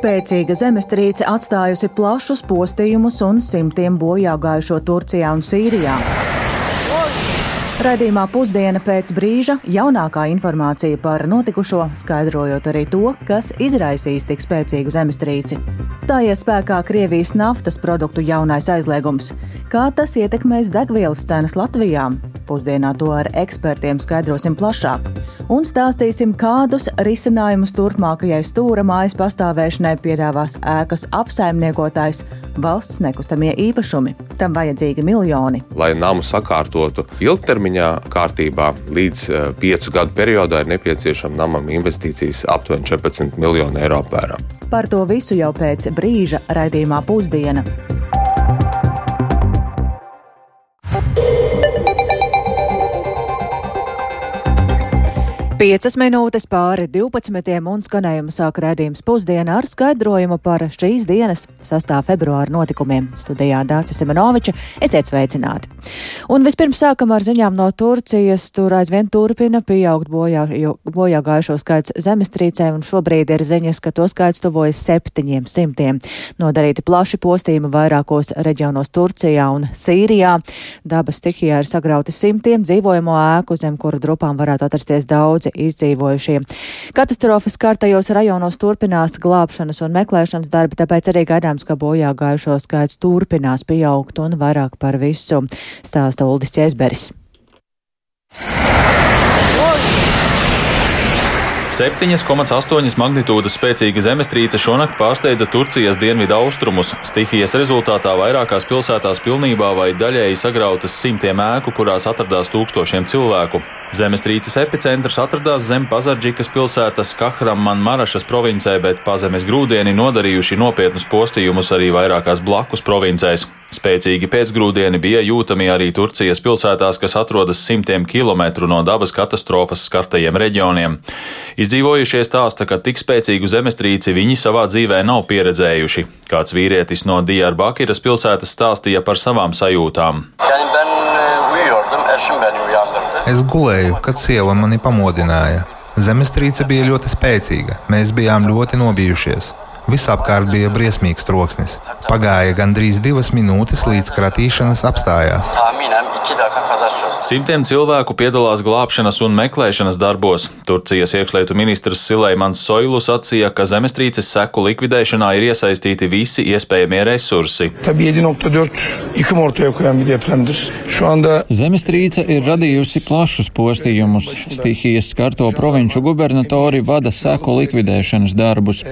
Spēcīga zemestrīce atstājusi plašus postījumus un simtiem bojā gājušo Turcijā un Sīrijā. Radījumā pusdiena pēc brīža jaunākā informācija par notikušo, skaidrojot arī to, kas izraisīs tik spēcīgu zemestrīci. Stājies spēkā Krievijas naftas produktu jaunais aizliegums. Kā tas ietekmēs degvielas cenas Latvijā? Pusdienā to ar ekspertiem skaidrosim plašāk. Un stāstīsim, kādus risinājumus turpmākajai stūra mājas pastāvēšanai piedāvās ēkas apsaimniekotājs valsts nekustamie īpašumi. Tam vajadzīgi miljoni. Lai namu sakārtotu ilgtermiņā kārtībā, līdz uh, piecu gadu periodā ir nepieciešama namam investīcijas aptuveni 14 miljonu eiro apmērā. Par to visu jau pēc brīža raidījumā pusdiena. Piecas minūtes pāri 12. un skanējuma sāk redzējums pusdiena ar skaidrojumu par šīs dienas 6. februāra notikumiem. Studijā Dācis Simonoviča, esiet sveicināti! Un vispirms sākam ar ziņām no Turcijas. Tur aizvien turpina pieaugt bojā, bojā gājušo skaits zemestrīcē, un šobrīd ir ziņas, ka to skaits tuvojas septiņiem simtiem. Nodarīti plaši postījumi vairākos reģionos Turcijā un Sīrijā. Dabas stihijā ir sagrauti simtiem dzīvojamo ēku, zem kuru drupām varētu atrasties daudzi daudzi izdzīvojušie. Katastrofas kārtajos rajonos turpinās glābšanas un meklēšanas darbi, tāpēc arī gaidāms, ka bojā gājušo skaits turpinās pieaugt un vairāk par visu stāsta Uldis Česberis. 7,8 magnitūdas spēcīga zemestrīce šonakt pārsteidza Turcijas dienvidu austrumus. Stihijas rezultātā vairākās pilsētās pilnībā vai daļēji sagrautas simtiem ēku, kurās atradās tūkstošiem cilvēku. Zemestrīces epicentrs atradās zem Pazardžikas pilsētas Kahraman Marašas provincē, bet pazemes grūdieni nodarījuši nopietnus postījumus arī vairākās blakus provincēs. Spēcīgi pēcgrūdieni bija jūtami arī Turcijas pilsētās, kas atrodas simtiem kilometru no dabas katastrofas skartajiem reģioniem. Izdzīvojušie stāsta, ka tik spēcīgu zemestrīci viņi savā dzīvē nav pieredzējuši. Kāds vīrietis no Diyarbakiras pilsētas stāstīja par savām sajūtām. Es gulēju, kad sieva mani pamodināja. Zemestrīce bija ļoti spēcīga, mēs bijām ļoti nobijušies. Visapkārt bija briesmīgs troksnis. Pagāja gandrīz divas minūtes, līdz kratīšanas apstājās. Simtiem cilvēku piedalās glābšanas un meklēšanas darbos. Turcijas iekšlietu ministrs Sileimans Soilu sacīja, ka zemestrīces seku likvidēšanā ir iesaistīti visi iespējamie resursi. Zemestrīce ir radījusi plašus postījumus. Stihijas skarto provinču gubernatori vada seku likvidēšanas darbus.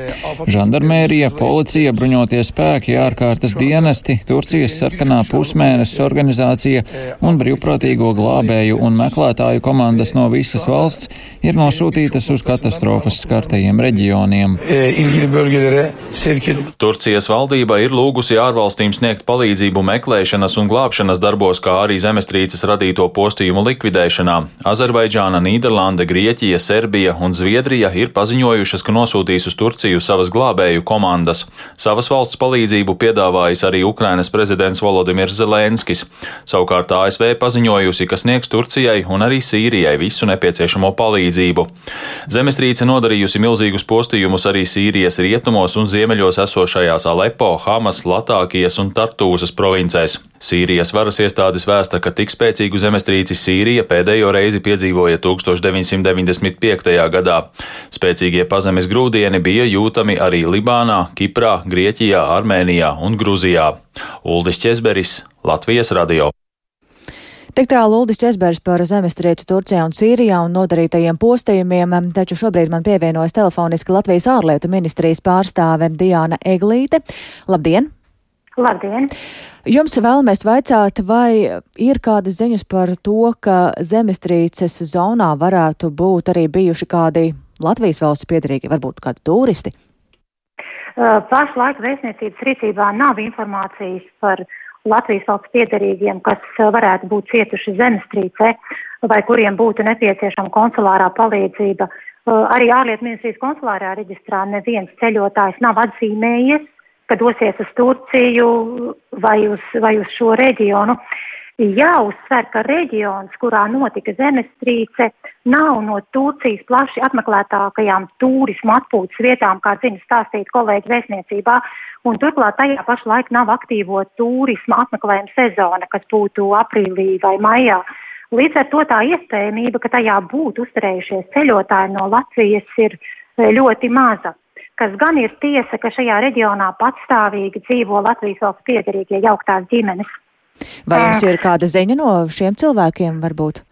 Žandarmērija, policija, bruņotie spēki, ārkārtas dienesti, Turcijas sarkanā pusmēnesis organizācija un brīvprātīgo glābēju un meklētāju komandas no visas valsts ir nosūtītas uz katastrofas skartajiem reģioniem. Turcijas valdība ir lūgusi ārvalstīm sniegt palīdzību meklēšanas un glābšanas darbos, kā arī zemestrīces radīto postījumu likvidēšanā. Azerbaidžāna, Nīderlande, Grieķija, Serbija un Zviedrija ir paziņojušas, ka nosūtīs uz Turciju savas glābēju komandas. Savas valsts palīdzību piedāvājis arī Ukrainas prezidents Volodimirs Zelenskis. Savukārt ASV paziņojusi, ka sniegs Turcijai un arī Sīrijai visu nepieciešamo palīdzību. Zemestrīce nodarījusi milzīgus postījumus arī Sīrijas rietumos un ziemeļos esošajās Alepo, Hamas, Latākijas un Tartūzas provincēs. Sīrijas varas iestādes vēsta, ka tik spēcīgu zemestrīci Sīrija pēdējo reizi piedzīvoja 1995. gadā. Spēcīgie pazemes grūdieni bija jūtami arī Libānā, Kiprā, Grieķijā, Armēnijā un Gruzijā. Uldis Česberis, Latvijas radio. Tik tālu Uldis Česbergs par zemestrīci Turcijā un Sīrijā un nodarītajiem postījumiem, taču šobrīd man pievienojas telefoniski Latvijas ārlietu ministrijas pārstāve Diāna Eglīte. Labdien! Labdien! Jums vēlamies vaicāt, vai ir kādas ziņas par to, ka zemestrīces zonā varētu būt arī bijuši kādi Latvijas valsts piedarīgi, varbūt kādi turisti? Pašlaik vēstniecības rīcībā nav informācijas par Latvijas valsts piedarīgiem, kas eh, varētu būt cietuši zemestrīcē vai kuriem būtu nepieciešama konsulārā palīdzība. Eh, arī ārlietu ministrijas konsulārā reģistrā neviens ceļotājs nav atzīmējies, ka dosies uz Turciju vai uz, vai uz šo reģionu. Jāuzsver, ka reģions, kurā notika zemestrīce, nav no Turcijas plaši apmeklētākajām turismu atpūtas vietām, kā zina stāstīt kolēģi vēstniecībā, un turklāt tajā pašā laikā nav aktīvo turisma apmeklējuma sezona, kas būtu aprīlī vai maijā. Līdz ar to tā iespējamība, ka tajā būtu uzturējušies ceļotāji no Latvijas, ir e, ļoti maza. Kas gan ir tiesa, ka šajā reģionā patstāvīgi dzīvo Latvijas valsts piedarīgie jauktās ģimenes. Vai jums ir kāda ziņa no šiem cilvēkiem varbūt?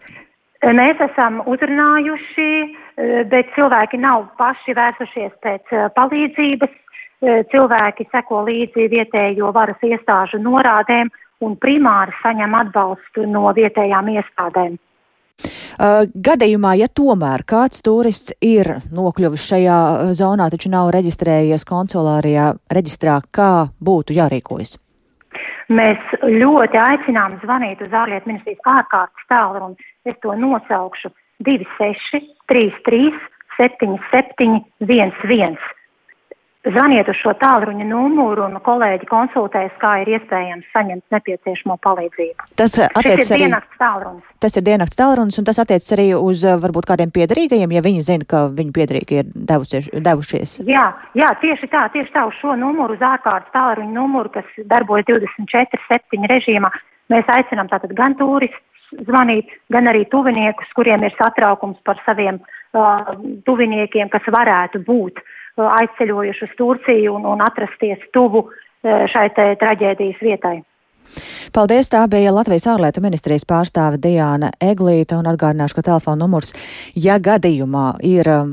Mēs esam uzrunājuši, bet cilvēki nav paši vērsušies pēc palīdzības. Cilvēki seko līdzi vietējo varas iestāžu norādēm un primāri saņem atbalstu no vietējām iestādēm. Gadījumā, ja tomēr kāds turists ir nokļuvis šajā zonā, taču nav reģistrējies konsulārajā reģistrā, kā būtu jārīkojas? Mēs ļoti aicinām zvanīt uz ārlietu ministrijas ārkārtas tālruni. Es to nosaukšu 26 33 77 11. Zvaniet uz šo tālruņa numuru un kolēģi konsultēs, kā ir iespējams saņemt nepieciešamo palīdzību. Tas attiecas arī. Dienakts tālrunis. Tas ir dienakts tālrunis un tas attiecas arī uz varbūt kādiem piedarīgajiem, ja viņi zina, ka viņu piedarīgi ir devusies, devušies. Jā, jā, tieši tā, tieši tā uz šo numuru, uz ārkārtas tālruņa numuru, kas darbojas 24-7 režīmā. Mēs aicinām tātad gan turistus zvanīt, gan arī tuviniekus, kuriem ir satraukums par saviem uh, tuviniekiem, kas varētu būt uh, aizceļojuši uz Turciju un, un atrasties tuvu e, šai traģēdijas vietai. Paldies! Tā bija Latvijas ārlietu ministrijas pārstāve Diāna Eglīta un atgādināšu, ka telefona numurs, ja gadījumā ir um,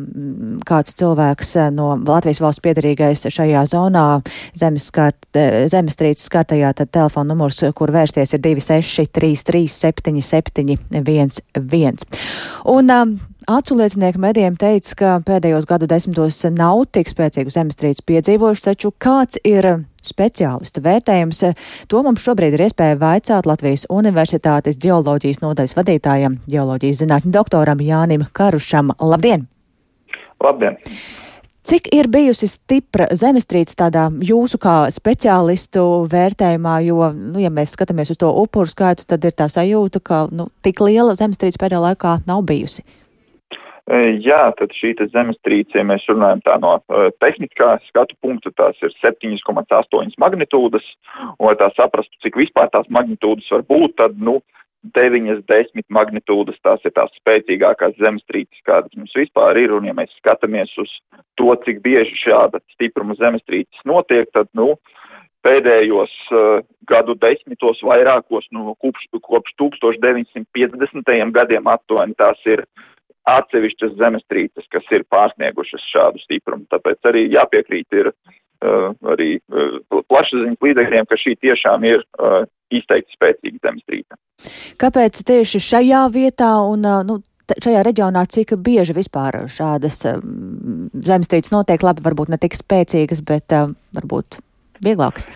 kāds cilvēks e, no Latvijas valsts piedarīgais šajā zonā zemestrīces zemes skartajā, tad telefona numurs, kur vērsties, ir 263 77 11. Un um, Acu liecinieki medijiem teica, ka pēdējos gadu desmitos nav tik spēcīgu zemestrīces piedzīvojuši, taču kāds ir speciālistu vērtējums, to mums šobrīd ir iespēja vaicāt Latvijas Universitātes geoloģijas nodaļas vadītājam, geoloģijas zinātņu doktoram Jānim Karušam. Labdien! Labdien! Cik ir bijusi stipra zemestrīce tādā jūsu kā speciālistu vērtējumā, jo, nu, ja mēs skatāmies uz to upuru skaitu, tad ir tā sajūta, ka, nu, tik liela zemestrīce pēdējā laikā nav bijusi. E, jā, tad šī zemestrīce, ja mēs runājam tā no uh, tehniskā skatu punkta, tās ir 7,8 magnitūdas, un lai tā saprastu, cik vispār tās magnitūdas var būt, tad, nu, 9, 10 magnitūdas, tās ir tās spēcīgākās zemestrīces, kādas mums vispār ir, un ja mēs skatāmies uz to, cik bieži šāda stipruma zemestrīces notiek, tad, nu, pēdējos uh, gadu desmitos vairākos, nu, kopš, kopš 1950. gadiem aptuveni tās ir atsevišķas zemestrīces, kas ir pārsniegušas šādu stiprumu. Tāpēc arī jāpiekrīt ir uh, arī uh, plašsaziņas līdzekļiem, ka šī tiešām ir uh, izteikti spēcīga zemestrīce. Kāpēc tieši šajā vietā un uh, nu, šajā reģionā, cik bieži vispār šādas um, zemestrīces notiek, labi, varbūt ne tik spēcīgas, bet uh, varbūt vieglākas?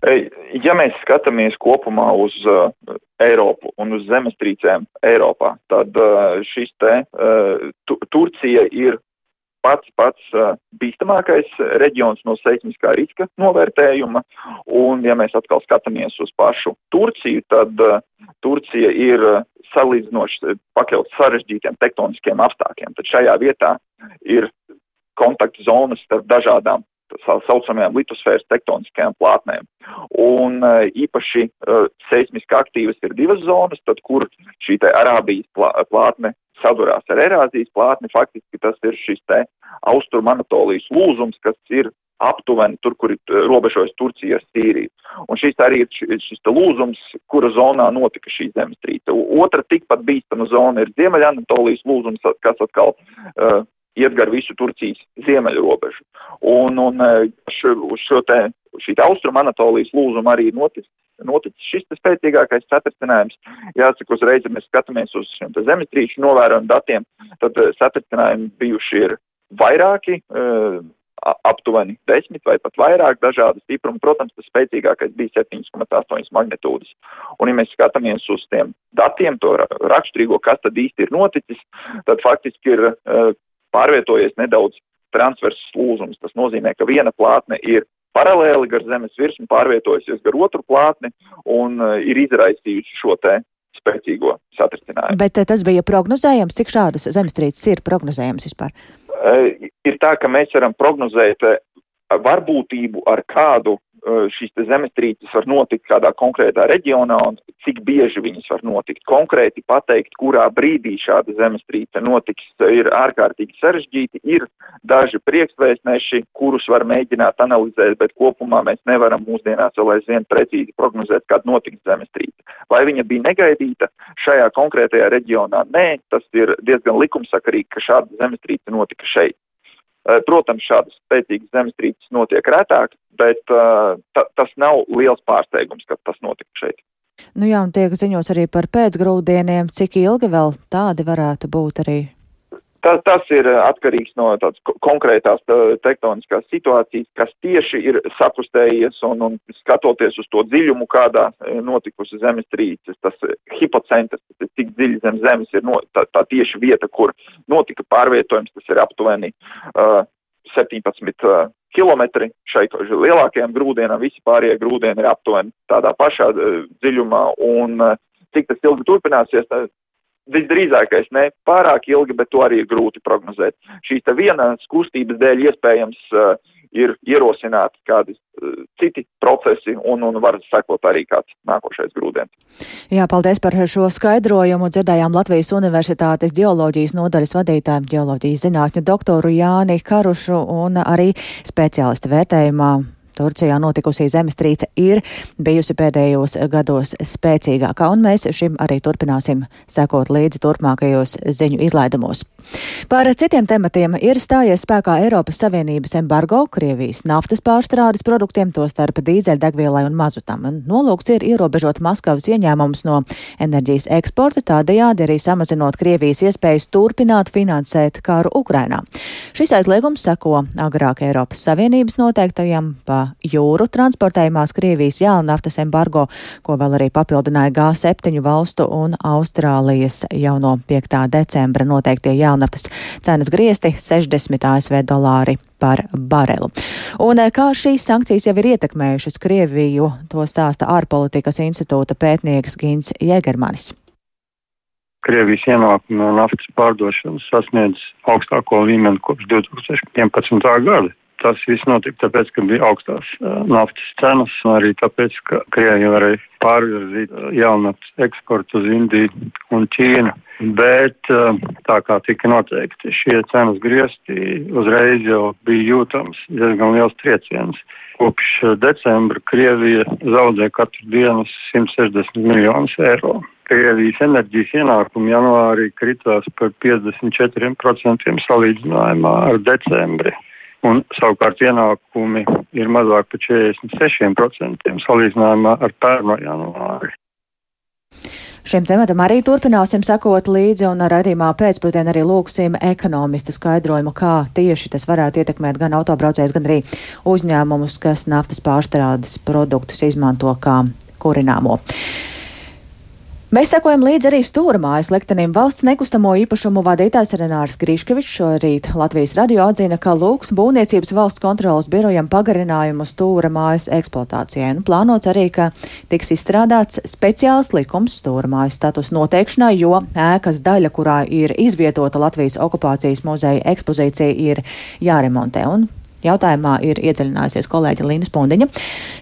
Ja mēs skatāmies kopumā uz uh, Eiropu un uz zemestrīcēm Eiropā, tad uh, šis te uh, tu, Turcija ir pats pats uh, bīstamākais reģions no seismiskā riska novērtējuma, un ja mēs atkal skatāmies uz pašu Turciju, tad uh, Turcija ir uh, salīdzinoši pakļauts sarežģītiem tektoniskiem apstākļiem. Tad šajā vietā ir kontaktu zonas starp dažādām tā saucamajām litosfēras tektoniskajām plātnēm. Un e, īpaši uh, seismiski aktīvas ir divas zonas, tad kur šī te Arābijas plātne sadurās ar Erāzijas plātni, faktiski tas ir šis te Austrum Anatolijas lūzums, kas ir aptuveni tur, kur ir e, robežojas Turcija ar Sīriju. Un šis arī ir šis lūzums, kura zonā notika šī zemestrīce. Otra tikpat bīstama zona ir Ziemeļanatolijas lūzums, kas atkal uh, iet gar visu Turcijas ziemeļu robežu. Un, un e, šo, uz šo te, šī austruma Anatolijas lūzuma arī noticis, noticis šis spēcīgākais satricinājums. Jāsaka, uzreiz, ja mēs skatāmies uz šiem zemestrīču novērojumu datiem, tad e, satricinājumi bijuši ir vairāki, uh, aptuveni 10 vai pat vairāk dažādu stiprumu. Protams, tas spēcīgākais bija 7,8 magnitūdas. Un, ja mēs skatāmies uz tiem datiem, to raksturīgo, kas tad īsti ir noticis, tad faktiski ir pārvietojies nedaudz transverses lūzums. Tas nozīmē, ka viena plātne ir paralēli gar zemes virsmu pārvietojusies gar otru plātni un uh, ir izraisījusi šo te spēcīgo satricinājumu. Bet tas bija prognozējams, cik šādas zemestrīces ir prognozējams vispār? Ir tā, ka mēs varam prognozēt varbūtību, ar kādu Eh, šīs zemestrīces var notikt kādā konkrētā reģionā un cik bieži viņas var notikt. Konkrēti pateikt, kurā brīdī šāda zemestrīce notiks, ir ārkārtīgi sarežģīti. Ir daži priekšvēstneši, kurus var mēģināt analizēt, bet kopumā mēs nevaram mūsdienās vēl aizvien precīzi prognozēt, kad notiks zemestrīce. Vai viņa bija negaidīta šajā konkrētajā reģionā? Nē, tas ir diezgan likumsakarīgi, ka šāda zemestrīce notika šeit. Eh, protams, šādas spēcīgas zemestrīces notiek retāk, bet uh, ta, tas nav liels pārsteigums, ka tas notika šeit. Nu jā, un tiek ziņos arī par pēcgrūdieniem, cik ilgi vēl tādi varētu būt arī Tas, tas ir eh, atkarīgs no tādas konkrētās tektoniskās situācijas, kas tieši ir sakustējies un, un skatoties uz to dziļumu, kādā eh, notikusi zemestrīces, tas eh, hipocentrs, tas ir cik dziļi zem zemes ir no, tā, tā tieši vieta, kur notika pārvietojums, tas ir aptuveni uh, 17 uh, kilometri. Šai lielākajam grūdienam, visi pārējie grūdieni ir aptuveni tādā pašā uh, dziļumā un uh, cik tas ilgi turpināsies, Visdrīzākais ne pārāk ilgi, bet to arī ir grūti prognozēt. Šīs te vienas kustības dēļ iespējams uh, ir ierosināti kādi uh, citi procesi un, un var sekot arī kāds nākošais grūdienis. Jā, paldies par šo skaidrojumu. Dzirdējām Latvijas Universitātes geoloģijas nodaļas vadītāju, geoloģijas zinātņu doktoru Jāni Karušu un arī speciālistu vērtējumā Turcijā notikusī zemestrīce ir bijusi pēdējos gados spēcīgākā, un mēs šim arī turpināsim sekot līdzi turpmākajos ziņu izlaidumos. Par citiem tematiem ir stājies spēkā Eiropas Savienības embargo Krievijas naftas pārstrādes produktiem, tostarp dīzeļdegvielai un mazutam. Nolūks ir ierobežot Maskavas ieņēmumus no enerģijas eksporta, tādējādi arī samazinot Krievijas iespējas turpināt finansēt karu Ukrainā. Šis aizliegums seko agrāk Eiropas Savienības noteiktajam pa jūru transportējumās Krievijas jaunaftas embargo, ko vēl arī papildināja G7 valstu un Austrālijas jau no 5. decembra noteiktie jaunaftas cenas griesti 60 ASV dolāri par barelu. Un eh, kā šīs sankcijas jau ir ietekmējušas Krieviju, to stāsta ārpolitikas institūta pētnieks Gins Jēgermanis. Krievijas ienākumi no naftas pārdošanas sasniedz augstāko līmeni kopš 2011. gada. Tas viss notika tāpēc, ka bija augstās naftas cenas, un arī tāpēc, ka Krievija varēja pārvirzīt jaunatnes eksportu uz Indiju un Ķīnu. Bet tā kā tika noteikti šie cenas griezti, uzreiz jau bija jūtams diezgan liels trieciens. Kopš decembra Krievija zaudē katru dienu 160 miljonus eiro. Krievijas enerģijas ienākumi janvārī kritās par 54% salīdzinājumā ar decembri un savukārt ienākumi ir mazāk par 46% salīdzinājumā ar pērno janvāri. Šim tematam arī turpināsim sekot līdzi, un ar redzamā pēcpusdienā arī lūksim ekonomistu skaidrojumu, kā tieši tas varētu ietekmēt gan autobraucējus, gan arī uzņēmumus, kas naftas pārstrādes produktus izmanto kā kurināmo. Mēs sekojam līdzi arī stūrmājas liktenim. Valsts nekustamo īpašumu vadītājs Renārs Griškevičs šorīt Latvijas radio atzina, ka lūgs būvniecības valsts kontrolas birojam pagarinājumu stūrmājas eksploatācijai. Nu, plānots arī, ka tiks izstrādāts speciāls likums stūrmājas status noteikšanai, jo ēkas daļa, kurā ir izvietota Latvijas okupācijas muzeja ekspozīcija, ir jāremontē. Un Jautājumā ir iedziļinājusies kolēģe Linda Spundiņa.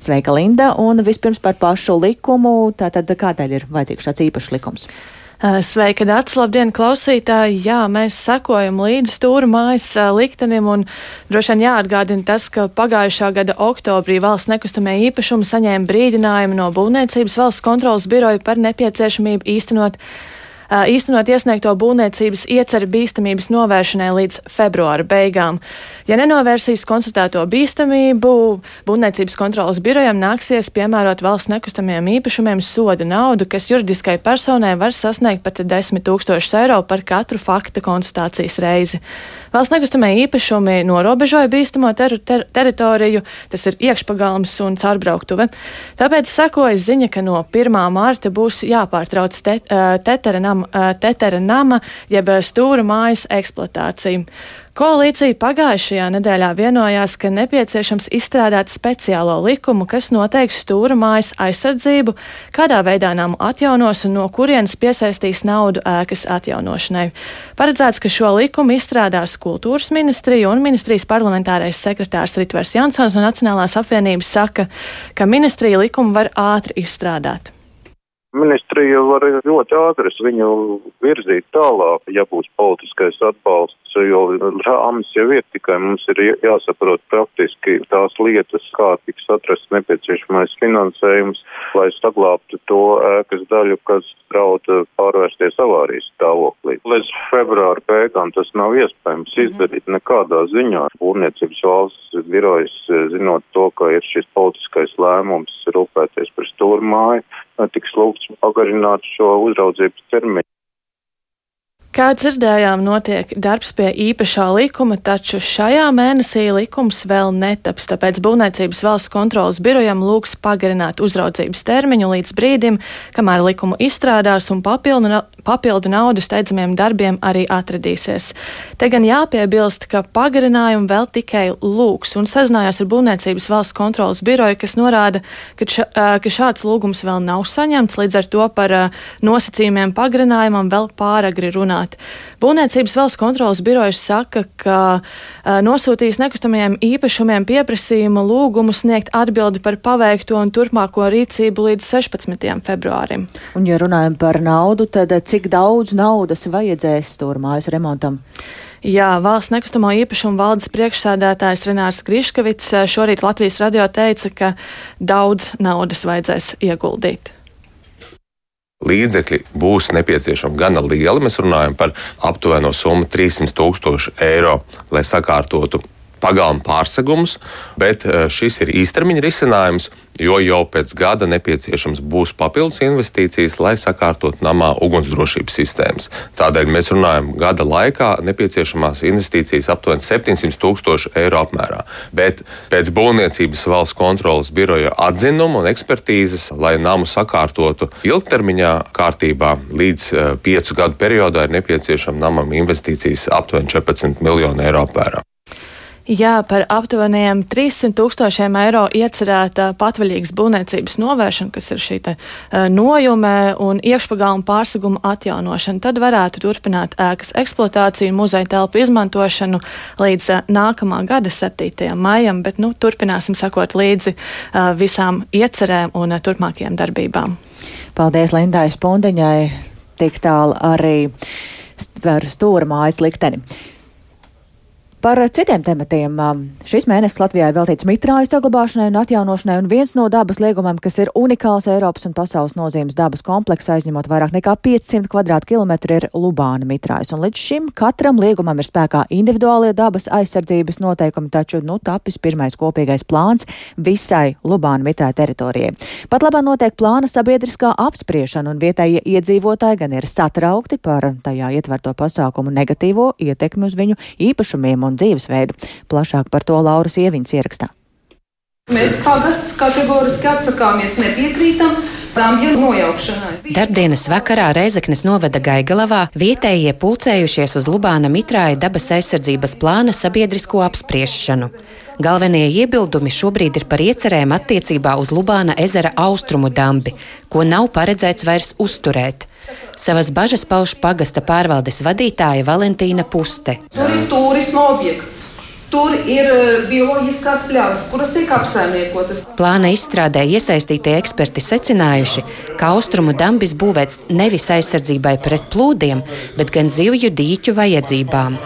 Sveika, Linda! Un vispirms par pašu likumu. Tātad kādēļ ir vajadzīgs šāds īpašs likums? Sveika, Dārts! Labdien, klausītāji! Jā, mēs sekojam līdzi stūra mājas liktenim un droši vien jāatgādina tas, ka pagājušā gada oktobrī valsts nekustamie īpašumi saņēma brīdinājumu no Būvniecības valsts kontrolas biroja par nepieciešamību īstenot īstenot iesniegto būvniecības ieceru bīstamības novēršanai līdz februāra beigām. Ja nenovērsīs konstatēto bīstamību, būvniecības kontrolas birojam nāksies piemērot valsts nekustamiem īpašumiem soda naudu, kas juridiskai personai var sasniegt pat 10 tūkstošus eiro par katru fakta konstatācijas reizi. Valsts nekustamie īpašumi norobežoja bīstamo ter ter teritoriju, tas ir iekšpagalms un caurbrauktuve. Tāpēc sekojas ziņa, ka no 1. mārta būs jāpārtrauc te, tetera, nama, tetera nama jeb stūra mājas eksploatācija. Koalīcija pagājušajā nedēļā vienojās, ka nepieciešams izstrādāt speciālo likumu, kas noteiks stūra mājas aizsardzību, kādā veidā namu atjaunos un no kurienes piesaistīs naudu ēkas atjaunošanai. Paredzēts, ka šo likumu izstrādās kultūras ministrija un ministrijas parlamentārais sekretārs Ritvers Jansons no Nacionālās apvienības saka, ka ministrija likumu var ātri izstrādāt. Ministrija var ļoti ātri viņu virzīt tālāk, ja būs politiskais atbalsts, jo rāmis jau ir tikai mums ir jāsaprot praktiski tās lietas, kā tiks atrasts nepieciešamais finansējums, lai saglābtu to ēkas daļu, kas draud pārvērsties avārijas stāvoklī. Līdz februāra beigām tas nav iespējams mhm. izdarīt nekādā ziņā. Būvniecības valsts birojas, zinot to, ka ir šis politiskais lēmums rūpēties par stūrmāju, tiks lūgts pagarināt šo uzraudzības termiņu. Kā dzirdējām, notiek darbs pie īpašā likuma, taču šajā mēnesī likums vēl netaps, tāpēc Būvniecības valsts kontrolas birojam lūgs pagarināt uzraudzības termiņu līdz brīdim, kamēr likumu izstrādās un papildu, papildu naudu steidzamiem darbiem arī atradīsies. Te gan jāpiebilst, ka pagarinājumu vēl tikai lūgs un sazinājās ar Būvniecības valsts kontrolas biroju, kas norāda, ka, ša, ka šāds lūgums vēl nav saņemts, līdz ar to par nosacījumiem pagarinājumam vēl pāragri runāt runāt. Būvniecības valsts kontrolas birojas saka, ka nosūtīs nekustamajiem īpašumiem pieprasījumu lūgumu sniegt atbildi par paveikto un turpmāko rīcību līdz 16. februārim. Un, ja runājam par naudu, tad cik daudz naudas vajadzēs stūrmājas remontam? Jā, valsts nekustamo īpašumu valdes priekšsēdētājs Renārs Griškavits šorīt Latvijas radio teica, ka daudz naudas vajadzēs ieguldīt līdzekļi būs nepieciešami gana lieli. Mēs runājam par aptuveno summu 300 tūkstoši eiro, lai sakārtotu pagalma pārsegumus, bet eh, šis ir īstermiņa risinājums, jo jau pēc gada nepieciešams būs papildus investīcijas, lai sakārtot namā ugunsdrošības sistēmas. Tādēļ mēs runājam, gada laikā nepieciešamās investīcijas aptuveni 700 tūkstoši eiro apmērā. Bet pēc būvniecības valsts kontrolas biroja atzinuma un ekspertīzes, lai namu sakārtotu ilgtermiņā kārtībā līdz uh, piecu gadu periodā, ir nepieciešama namam investīcijas aptuveni 14 miljonu eiro apmērā. Jā, par aptuveniem 300 tūkstošiem eiro iecerēta patvaļīgas būvniecības novēršana, kas ir šī te, uh, nojumē un iekšpagalma pārseguma atjaunošana. Tad varētu turpināt ēkas eksploatāciju muzeja telpu izmantošanu līdz uh, nākamā gada 7. maijam, bet nu, turpināsim sakot līdzi uh, visām iecerēm un turpmākajām darbībām. Paldies Lindai Spundiņai, tik tālu arī par stūra mājas likteni. Par citiem tematiem. Šis mēnesis Latvijā ir veltīts mitrāju saglabāšanai un atjaunošanai, un viens no dabas liegumiem, kas ir unikāls Eiropas un pasaules nozīmes dabas komplekss, aizņemot vairāk nekā 500 km2, ir Lubāna mitrājs. Un līdz šim katram liegumam ir spēkā individuālie dabas aizsardzības noteikumi, taču nu tapis pirmais kopīgais plāns visai Lubāna mitrāja teritorijai. Pat labā notiek plāna sabiedriskā apspriešana, un vietējie iedzīvotāji gan ir satraukti par tajā ietverto pasākumu negatīvo ietekmi uz viņu īpašumiem un dzīvesveidu. Plašāk par to Lauras Ieviņas ierakstā. Mēs pagasts kategoriski atsakāmies, nepiekrītam. Darbdienas vakarā Reizeknes novada Gaigalavā vietējie pulcējušies uz Lubāna Mitrāja dabas aizsardzības plāna sabiedrisko apspriešanu. Galvenie iebildumi šobrīd ir par iecerēm attiecībā uz Lubāna ezera austrumu dambi, ko nav paredzēts vairs uzturēt. Savas bažas pauž pagasta pārvaldes vadītāja Valentīna Puste. Tur ir turisma objekts. Tur ir e, bioloģiskās pļavas, kuras tiek apsaimniekotas. Plāna izstrādē iesaistītie eksperti secinājuši, ka austrumu dambis būvēts nevis aizsardzībai pret plūdiem, bet gan zivju dīķu vajadzībām.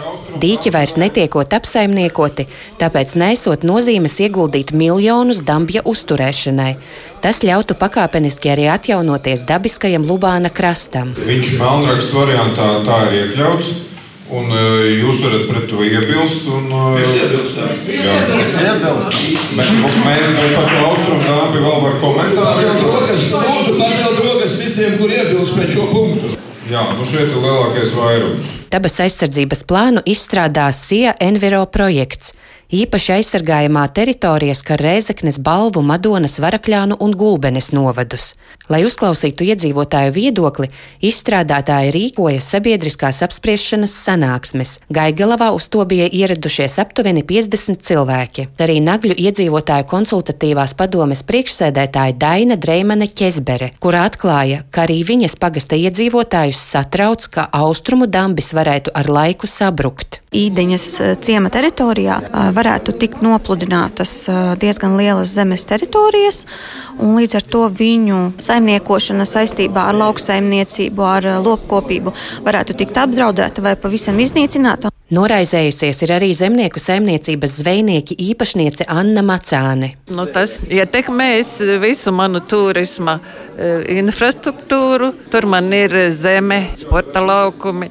Dīķi vairs netiekot apsaimniekoti, tāpēc nesot nozīmes ieguldīt miljonus dambja uzturēšanai. Tas ļautu pakāpeniski arī atjaunoties dabiskajam Lubāna krastam. Viņš melnrakstu variantā tā ir iekļauts. Un uh, jūs varat pret to iebilst. Un, uh, mēs iebilstam. Jā, mēs iebilstam. Mēs par to austrumu dāmbi vēl var komentēt. Lūdzu, pacelt rokas visiem, kur iebilst pret šo punktu. Jā, nu šeit ir lielākais vairums. Dabas aizsardzības plānu izstrādās SIA Enviro projekts. Īpaši aizsargājamā teritorija skar Rēzeknes, Balvu, Madonas, Varakļānu un Gulbenes novadus. Lai uzklausītu iedzīvotāju viedokli, izstrādātāji rīkoja sabiedriskās apspriešanas sanāksmes. Gaigalavā uz to bija ieradušies aptuveni 50 cilvēki. Arī Nagļu iedzīvotāju konsultatīvās padomes priekšsēdētāja Daina Dreimane Ķezbere, kura atklāja, ka arī viņas pagasta iedzīvotājus satrauc, ka austrumu dambis varētu ar laiku sabrukt. Īdeņas ciema teritorijā varētu tikt nopludinātas diezgan lielas zemes teritorijas, un līdz ar to viņu saimniekošana saistībā ar lauksaimniecību, ar lopkopību varētu tikt apdraudēta vai pavisam iznīcināta. Noraizējusies ir arī zemnieku saimniecības zvejnieki īpašniece Anna Macāne. Nu, tas ietekmēs visu manu turisma infrastruktūru. Tur man ir zeme, sporta laukumi.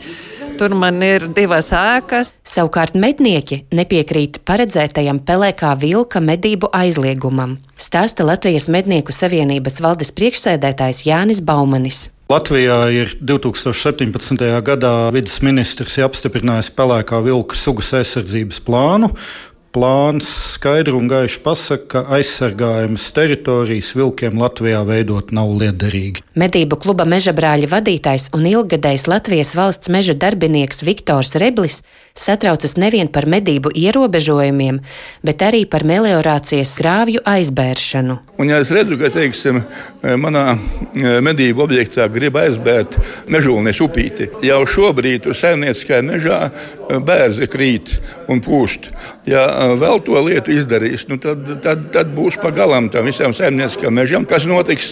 Tur man ir divas ēkas. Savukārt mednieki nepiekrīt paredzētajam pelēkā vilka medību aizliegumam, stāsta Latvijas Mednieku Savienības valdes priekšsēdētājs Jānis Baumanis. Latvijā ir 2017. gadā vidas ministrs apstiprinājis pelēkā vilka sugas aizsardzības plānu, plāns skaidri un gaiši pasaka, ka aizsargājamas teritorijas vilkiem Latvijā veidot nav liederīgi. Medību kluba meža brāļa vadītājs un ilgadējs Latvijas valsts meža darbinieks Viktors Reblis satraucas nevien par medību ierobežojumiem, bet arī par meliorācijas grāvju aizbēršanu. Un, ja es redzu, ka teiksim, manā medību objektā grib aizbērt mežulnies upīti, jau šobrīd uz saimnieciskajā mežā bērzi krīt un pūst. Ja vēl to lietu izdarīs, nu tad, tad, tad būs pagalam tam visam saimnieciskajam mežam, kas notiks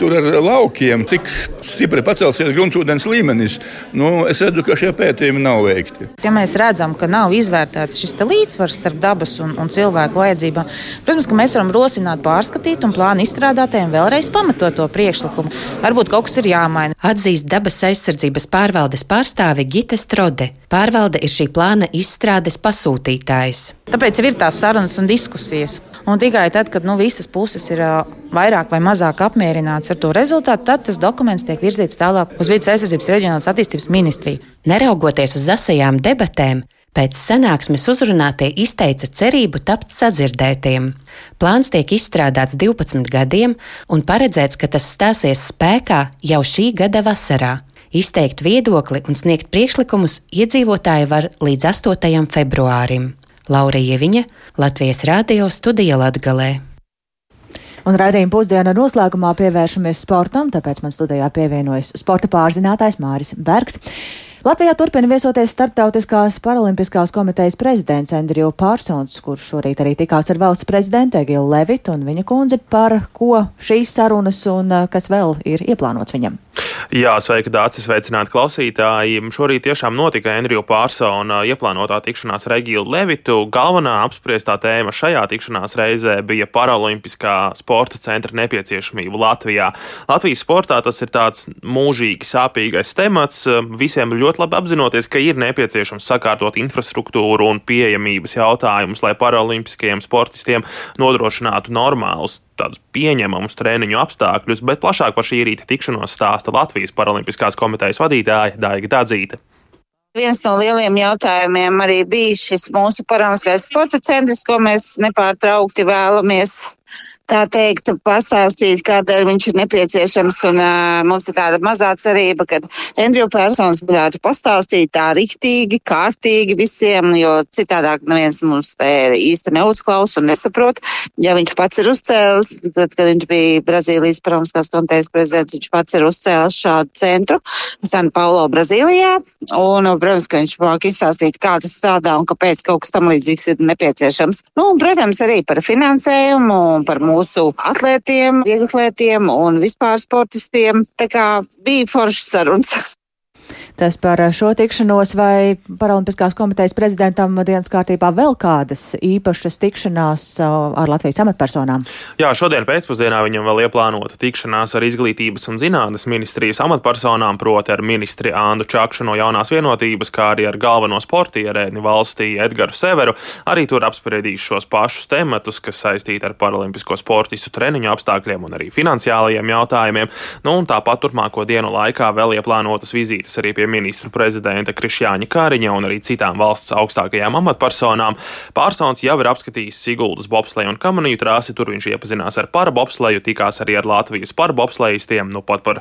tur ar laukiem, cik stipri pacelsies gruntsūdens līmenis. Nu, es redzu, ka šie pētījumi nav veikti. Ja redzam, ka nav izvērtēts šis līdzsvars starp dabas un, un cilvēku vajadzībām, protams, mēs varam rosināt, pārskatīt un plānu izstrādātājiem vēlreiz pamatot to priekšlikumu. Varbūt kaut kas ir jāmaina. Atzīst dabas aizsardzības pārvaldes pārstāve Gita Strode. Pārvalde ir šī plāna izstrādes pasūtītājs. Tāpēc ir tās sarunas un diskusijas. Un tikai tad, kad nu, visas puses ir vairāk vai mazāk apmierināts ar to rezultātu, tad tas dokuments tiek virzīts tālāk uz Vides aizsardzības reģionālās attīstības ministriju. Neraugoties uz asajām debatēm, pēc sanāksmes uzrunātie izteica cerību tapt sadzirdētiem. Plāns tiek izstrādāts 12 gadiem un paredzēts, ka tas stāsies spēkā jau šī gada vasarā. Izteikt viedokli un sniegt priekšlikumus iedzīvotāji var līdz 8. februārim. Laura Ieviņa, Latvijas Rādio studija Latgalē. Un raidījuma pusdiena noslēgumā pievēršamies sportam, tāpēc man studijā pievienojas sporta pārzinātājs Māris Bergs. Latvijā turpina viesoties Startautiskās paralimpiskās komitejas prezidents Andriju Pārsons, kurš šorīt arī tikās ar valsts prezidentu Egilu Levitu un viņa kundzi, par ko šīs sarunas un kas vēl ir ieplānots viņam. Jā, sveika, Dārcis, sveicināti klausītāji. Šorīt tiešām notika Andrija Pārsona ieplānotā tikšanās ar Egilu Levitu. Galvenā apspriestā tēma šajā tikšanās reizē bija paralimpiskā sporta centra nepieciešamība Latvijā. Latvijas sportā tas ir tāds mūžīgi sāpīgais temats. Visiem ļoti labi apzinoties, ka ir nepieciešams sakārtot infrastruktūru un pieejamības jautājumus, lai paralimpiskajiem sportistiem nodrošinātu normālus tādus pieņemamus treniņu apstākļus, bet plašāk par šī rīta tikšanos stāsta Latvijas Paralimpiskās komitejas vadītāja Daiga Dadzīte. Viens no lieliem jautājumiem arī bija šis mūsu paralimpiskais sporta centrs, ko mēs nepārtraukti vēlamies tā teikt, pastāstīt, kādēļ viņš ir nepieciešams. Un, uh, mums ir tāda mazā cerība, ka Andriju personas varētu pastāstīt tā riktīgi, kārtīgi visiem, jo citādāk neviens mums te īsti neuzklaus un nesaprot. Ja viņš pats ir uzcēlis, tad, kad viņš bija Brazīlijas Paralimpiskās komitejas prezidents, viņš pats ir uzcēlis šādu centru San Paulo, Brazīlijā. Un, protams, ka viņš māk izstāstīt, kā tas strādā un kāpēc kaut kas tam līdzīgs ir nepieciešams. Nu, un, protams, arī par finansējumu un par mūsu mūsu atlētiem, vieglatlētiem un vispār sportistiem. Tā kā bija foršas sarunas. Tas par šo tikšanos vai Paralimpiskās komitejas prezidentam dienas kārtībā vēl kādas īpašas tikšanās uh, ar Latvijas amatpersonām? Jā, šodien pēcpusdienā viņam vēl ieplānota tikšanās ar izglītības un zinātnes ministrijas amatpersonām, proti ar ministri Āndu Čakšu no jaunās vienotības, kā arī ar galveno sportierēni valstī Edgaru Severu. Arī tur apspriedīs šos pašus tematus, kas saistīti ar paralimpisko sportistu treniņu apstākļiem un arī finansiālajiem jautājumiem. Nu, un tāpat turpmāko dienu laikā vēl ieplānotas vizītes arī pie pie ministru prezidenta Krišjāņa Kāriņa un arī citām valsts augstākajām amatpersonām. Pārsons jau ir apskatījis Siguldas bobsleju un kamaniju trāsi, tur viņš iepazinās ar parabobsleju, tikās arī ar Latvijas parabobslejistiem, nu pat par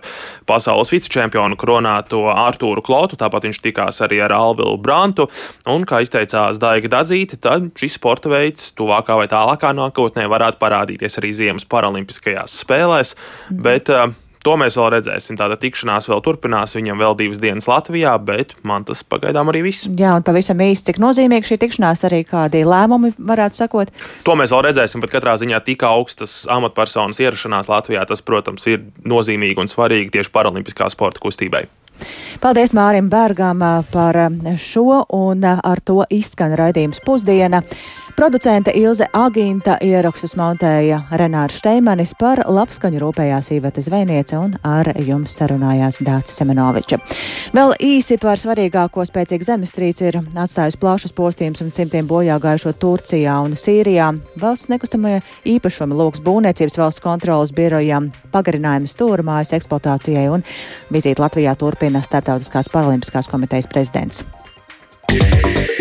pasaules vicečempionu kronāto Artūru Klotu, tāpat viņš tikās arī ar Alvilu Brantu, un, kā izteicās Daiga Dadzīte, tad šis sporta veids tuvākā vai tālākā nākotnē varētu parādīties arī Ziemas paralimpiskajās spēlēs, bet uh, To mēs vēl redzēsim. Tāda tikšanās vēl turpinās. Viņam vēl divas dienas Latvijā, bet man tas pagaidām arī viss. Jā, un pavisam īsti, cik nozīmīga šī tikšanās, arī kādi lēmumi varētu sakot. To mēs vēl redzēsim, bet katrā ziņā tik augstas amatpersonas ierašanās Latvijā, tas, protams, ir nozīmīgi un svarīgi tieši paralimpiskā sporta kustībai. Paldies Mārim Bērgam par šo, un ar to izskan raidījums pusdiena. Producente Ilze Agīnta ierakstus montēja Renārs Šteimanis par labskaņu rūpējās Īveta Zvejniece un ar jums sarunājās Dācis Semenoviča. Vēl īsi par svarīgāko spēcīgu zemestrīci ir atstājusi plašas postījums un simtiem bojā gājušo Turcijā un Sīrijā. Valsts nekustamie īpašumi lūgs būvniecības valsts kontrolas birojām pagarinājumu stūrmājas eksploatācijai un vizīti Latvijā turpina Startautiskās paralimpiskās komitejas prezidents. Yeah.